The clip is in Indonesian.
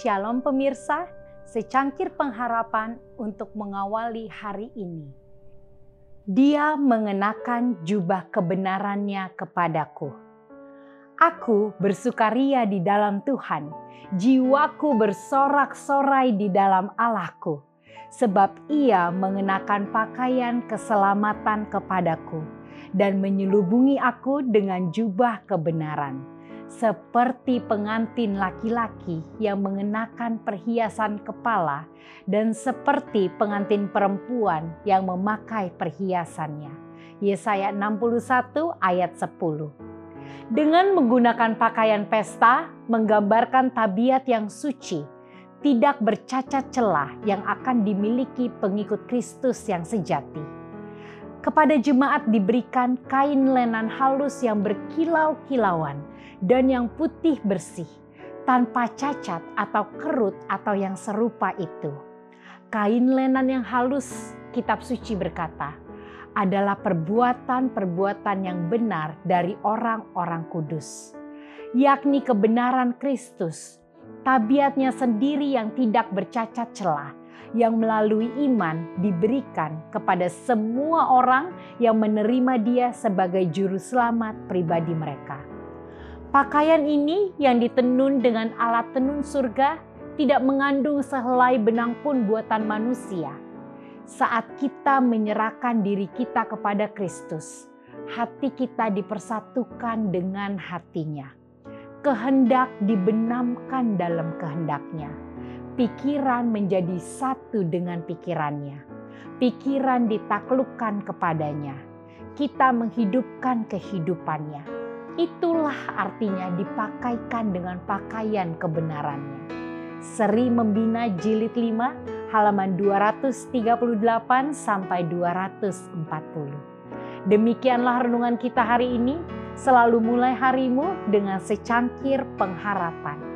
Shalom pemirsa, secangkir pengharapan untuk mengawali hari ini. Dia mengenakan jubah kebenarannya kepadaku. Aku bersukaria di dalam Tuhan, jiwaku bersorak-sorai di dalam Allahku, sebab ia mengenakan pakaian keselamatan kepadaku dan menyelubungi aku dengan jubah kebenaran seperti pengantin laki-laki yang mengenakan perhiasan kepala dan seperti pengantin perempuan yang memakai perhiasannya. Yesaya 61 ayat 10. Dengan menggunakan pakaian pesta menggambarkan tabiat yang suci, tidak bercacat celah yang akan dimiliki pengikut Kristus yang sejati. Kepada jemaat diberikan kain lenan halus yang berkilau-kilauan dan yang putih bersih, tanpa cacat atau kerut atau yang serupa itu. Kain lenan yang halus, kitab suci berkata, adalah perbuatan-perbuatan yang benar dari orang-orang kudus, yakni kebenaran Kristus, tabiatnya sendiri yang tidak bercacat celah, yang melalui iman diberikan kepada semua orang yang menerima Dia sebagai Juru Selamat pribadi mereka. Pakaian ini yang ditenun dengan alat tenun surga tidak mengandung sehelai benang pun buatan manusia. Saat kita menyerahkan diri kita kepada Kristus, hati kita dipersatukan dengan hatinya. Kehendak dibenamkan dalam kehendaknya. Pikiran menjadi satu dengan pikirannya. Pikiran ditaklukkan kepadanya. Kita menghidupkan kehidupannya Itulah artinya dipakaikan dengan pakaian kebenarannya. Seri Membina Jilid 5 halaman 238 sampai 240. Demikianlah renungan kita hari ini. Selalu mulai harimu dengan secangkir pengharapan.